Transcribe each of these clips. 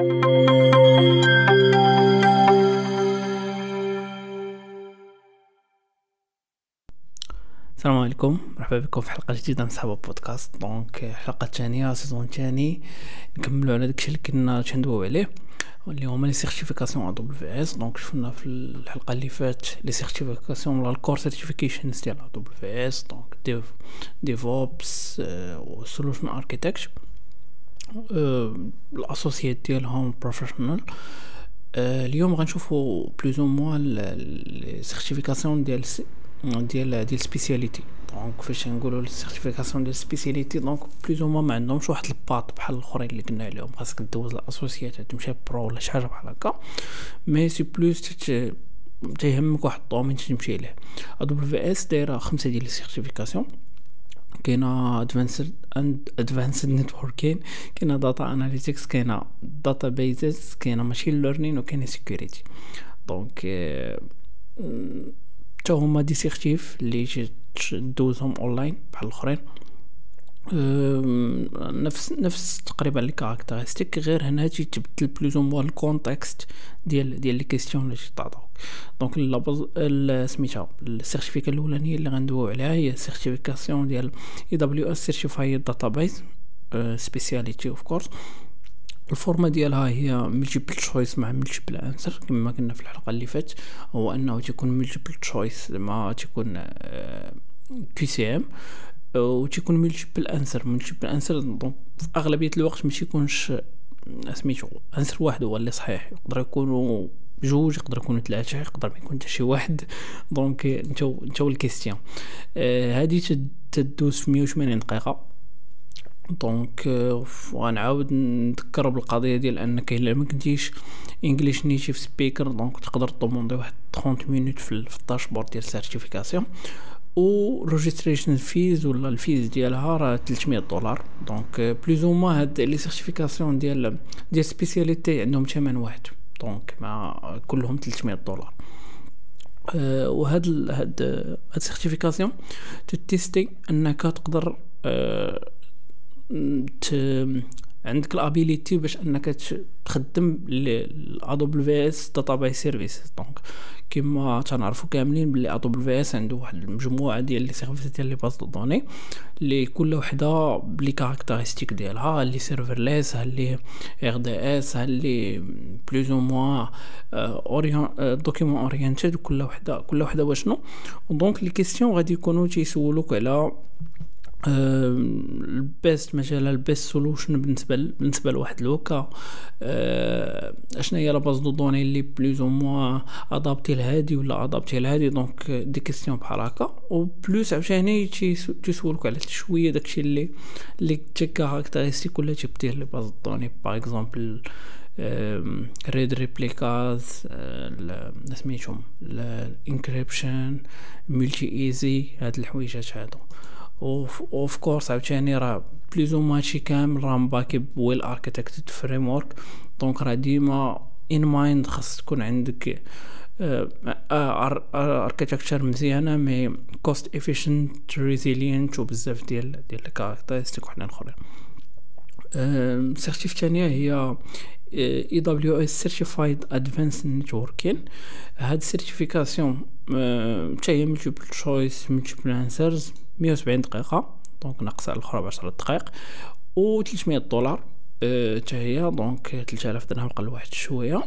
السلام عليكم. مرحبا بكم في حلقة جديدة من صحاب بودكاست. donc الحلقة الثانية saison ثاني نكملوا على داكشي اللي كنا تندويو عليه واللي هما لي سيرتيفيكاسيون ا دبليو اس donc شفنا في الحلقة اللي فات les certifications ولا ال core certification ديال AWS donc dev DevOps و solution architect ال associate ديالهم professional اليوم غنشوفوا plus ou moins les certifications ديال ديال ديال specialty donc فاش نقولوا ال certification ديال specialty donc plus ما ما عندهمش واحد ال path بحال الأخرين اللي قلنا عليهم. خاصك دوز ال associate تمشي pro ولا شي حاجة بحال هكا. mais c'est plus تيهمك واحد ال domaine تمشي ليه AWS دايرة خمسة ديال ال certification كاينة advanced and advanced networking كاينة data analytics كاينة databases كاينة machine learning وكاينة security donc حتى هما des certifs اللي دوزهم اونلاين بحال الأخرين. نفس نفس تقريبا les caractéristiques غير هنا تجي تبدل plus ou moins ال contexte ديال ديال les questions اللي تعطوك donc لا سميتها ال certificat الاولانيه اللي غندويو عليها هي certification ديال AWS certified database specialty of course ال format ديالها هي multiple choice مع multiple answer كما قلنا في الحلقة اللي فاتت. هو أنه تيكون multiple choice ما تيكون QCM و تيكون multiple answer multiple answer donc في أغلبية الوقت ما تيكونش سميتو answer واحد هو اللي صحيح. يقدر يكونوا جوج يقدر يكونوا ثلاثة يقدر ما يكون حتى شي واحد. donc نتو نتو ال question هادي تدوز في 180 دقيقة. donc غنعاود نذكر بالقضية ديال انك إلا ما كنتيش English native speaker donc تقدر ت demander واحد 30 minutes في ال dashboard ديال ال certification و registration fees ولا ال fees ديالها راه 300 دولار. donc plus ou moins هاد les certifications ديال ديال specialty عندهم ثمن واحد. donc ما كلهم 300 دولار. أه وهاد هاد هاد ال certification تت tester أنك تقدر أه عندك ال ability باش أنك تخدم AWS database service donc كما تنعرفوا كاملين بلي AWS عنده واحد المجموعة ديال les services ديال les bases de données اللي كل وحدة ب les caractéristiques ديالها اللي serverless اللي RDS اللي plus ou moins orienté document oriented كل وحدة كل وحدة واشنو donc les questions غادي يكونوا تيسولوك على ال best مثلا ال best solution بالنسبة بالنسبة لواحد الوكا. اشنا هي la base de données اللي plus ou moins adaptée لهادي ولا adaptée لهادي. donc des questions بحال هكا. و plus عاوتاني تيسولك على شوية داكشي اللي les caractéristiques ولا ديال les bases de données par exemple read replicas سميتهم ال encryption multi AZ هاد الحويجات هادو. of course عاوتاني راه plus ou moins هادشي كامل راه مباكي well architected framework donc راه ديما in mind خاص تكون عندك architecture مزيانه mais cost efficient resilient وبزاف ديال ديال les caractéristiques وحنا الاخرين ال certif الثانية هي AWS certified advanced networking هاد ال certification حتى هي multiple choice multiple answers 170 دقيقة. donc ناقصه على الأخرى بعشرة دقائق. و 300 دولار. حتى هي donc 3000 درهم قل واحد شوية.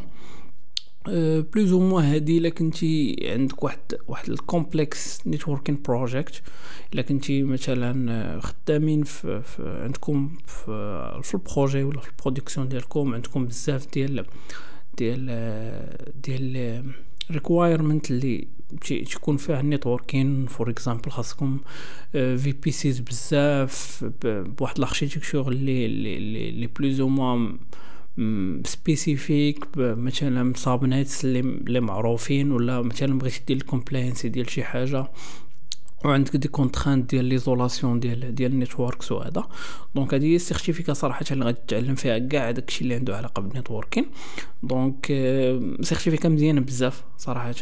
plus ou moins هادي إلا كنتي عندك واحد واحد ال complex networking project. إلا كنتي مثلا خدامين في, في عندكم في, في ال projet ولا في ال production ديالكم عندكم بزاف ديال ديال ديال requirements اللي تكون فيها ال networking for example خاصكم VPCs بزاف بواحد ال architecture اللي اللي اللي plus ou moins spécifique مثلا subnets اللي معروفين ولا مثلا بغيتي دير ال compliance ديال شي حاجة. وعندك des contraintes ديال l'isolation ديال ديال ال networks وهذا donc هذه هي ال certificat صراحة اللي غادي تتعلم فيها كاع داكشي اللي عنده علاقه ب ال networking donc certificat مزيانه بزاف صراحة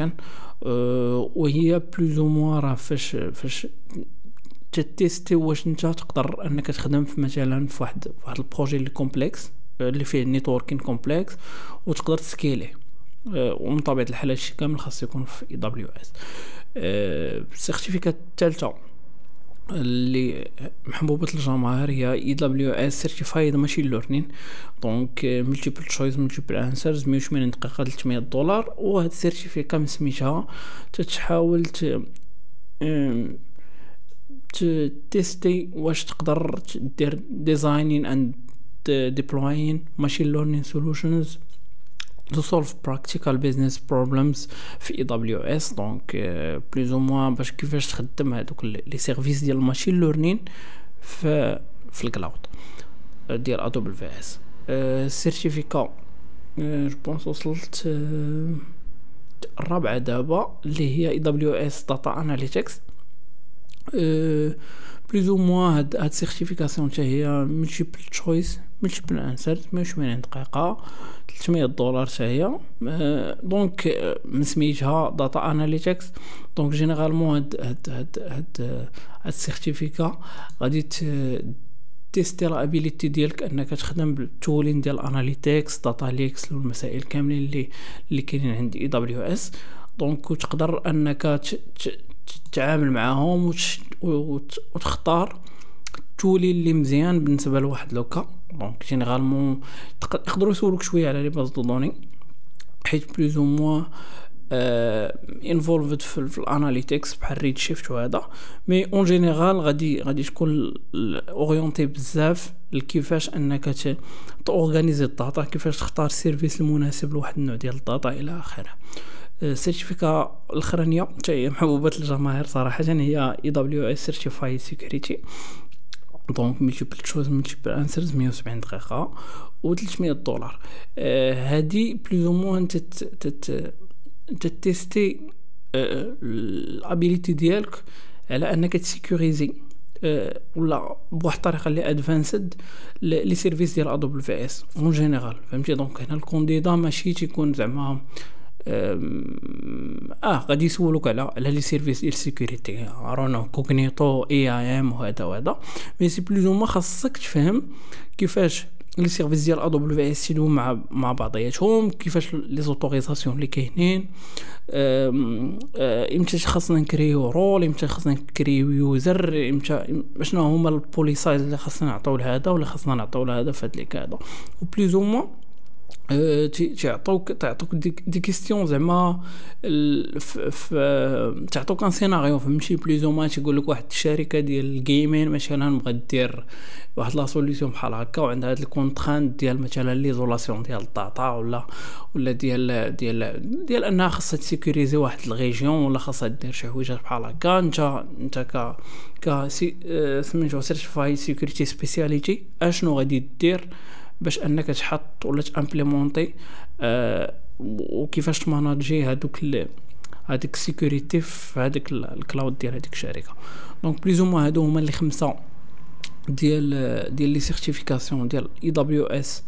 وهي plus ou moins راه فاش فاش تتيستي واش انت تقدر انك تخدم في مثلا في واحد في واحد ال projet اللي complexe اللي فيه networking complexe وتقدر تسكيليه ومن طبيعة الحال هادشي كامل خاص يكون في AWS ال certificat الثالثه اللي محبوبة الجماهير هي AWS certified machine learning donc multiple choice multiple answers 180 دقيقة 300 دولار. وهاد ال certificat من سميتها تتحاول ت تيستي واش تقدر دير designing and deploying machine learning solutions to solve practical business problems AWS donc plus ou moins باش كيفاش تخدم هذوك les services ديال ال machine learning في في ال cloud ديال AWS ال certificat je pense وصلت الرابعه دابا اللي هي AWS data analytics plus ou moins هاد هاد certification حتى هي multiple choice multiple answer 180 دقيقة 300 دولار حتى هي donc من سميتها data analytics donc généralement هاد هاد هاد هاد هاد ال certificat غادي تيستي ال ability ديالك أنك تخدم ب ال tooling ديال analytics data lakes والمسائل كاملين اللي اللي كاينين عند AWS donc تقدر أنك تتعامل معاهم وتختار. ال tool اللي مزيان بالنسبة لواحد le cas. donc généralement يقدروا يسولوك شوية على les bases de données. حيت plus ou moins involved في, في ال analytics بحال Redshift وهذا mais en général غادي غادي تكون orientée بزاف لكيفاش أنك تورغانيزي ال data كيفاش تختار ال service المناسب لواحد النوع ديال ال data إلى آخره. ال certificat الأخرانية حتى هي محبوبة الجماهير صراحة هي AWS certified security donc multiple choice multiple answers 170 دقيقة و 300 دولار هادي plus ou moins تت تيستي ال ability ديالك على أنك تسيكوريزي ولا بواحد الطريقة اللي advanced les services ديال AWS en général. فهمتي؟ donc هنا ال candidat ماشي تيكون زعما آه غادي يسولوك على على les services ديال ال security رانا Cognito IAM وهذا وهذا. mais c'est plus ما خاصك تفهم كيفاش les services ديال AWS يدو مع مع بعضياتهم كيفاش les autorisations اللي كاينين. إمتى خاصنا نكريو role إمتى خاصنا نكريو user إمتى شنو هما ال policies اللي خاصنا نعطيو لهذا ولا خاصنا نعطيو لهذا في cas où و plus ou تعطوك تعطوك des questions زعما تعطوك un scénario فهمتي plus ما تيقول لك واحد الشركة ديال ال gaming مثلا بغات دير واحد la solution بحال هكا وعندها هاد ال contraintes ديال مثلا l'isolation ديال ال data ولا ولا ديال ديال ديال انها خاصها تسيكوريزي واحد ال région ولا خاصها دير شي حويجات بحال هكا انت انت ك ك سميتو certified security specialty اشنو غادي دير باش انك تحط ولا تامبليمونتي آه وكيفاش تماناجي هادوك هذيك ال security في هذاك ال cloud ديال هذيك الشركة. donc plus ou هادو هما اللي خمسة ديال ديال les certifications ديال AWS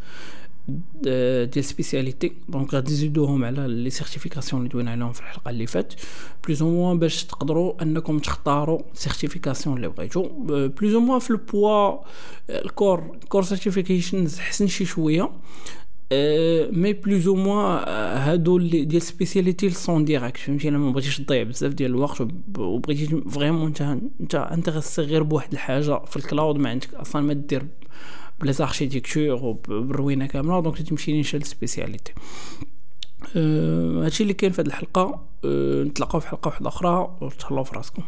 ديال specialty. donc غادي نزيدوهم على les certifications اللي دوينا عليهم في الحلقة اللي فات بلوز أو موان باش تقدروا أنكم تختاروا سيرتيفيكاسيون اللي بغيتو. بلوز أو موان في البوا الكور كور سيرتيفيكيشنز حسن شي شوية. مي بلوز أو موان هادو اللي ديال سبيسياليتي سون ديريكت فهمتي؟ الا ما بغيتيش تضيع بزاف ديال الوقت وبغيتي فريمون انت انت انتريسي غير بواحد الحاجة في الكلاود ما عندك أصلا ما دير بلا زاركتيكتور وبالروينه كامله دونك تمشي نيشان سبيسياليتي هادشي اللي كاين في هاد الحلقة أه نتلاقاو في حلقة واحدة أخرى وتهلاو في راسكم.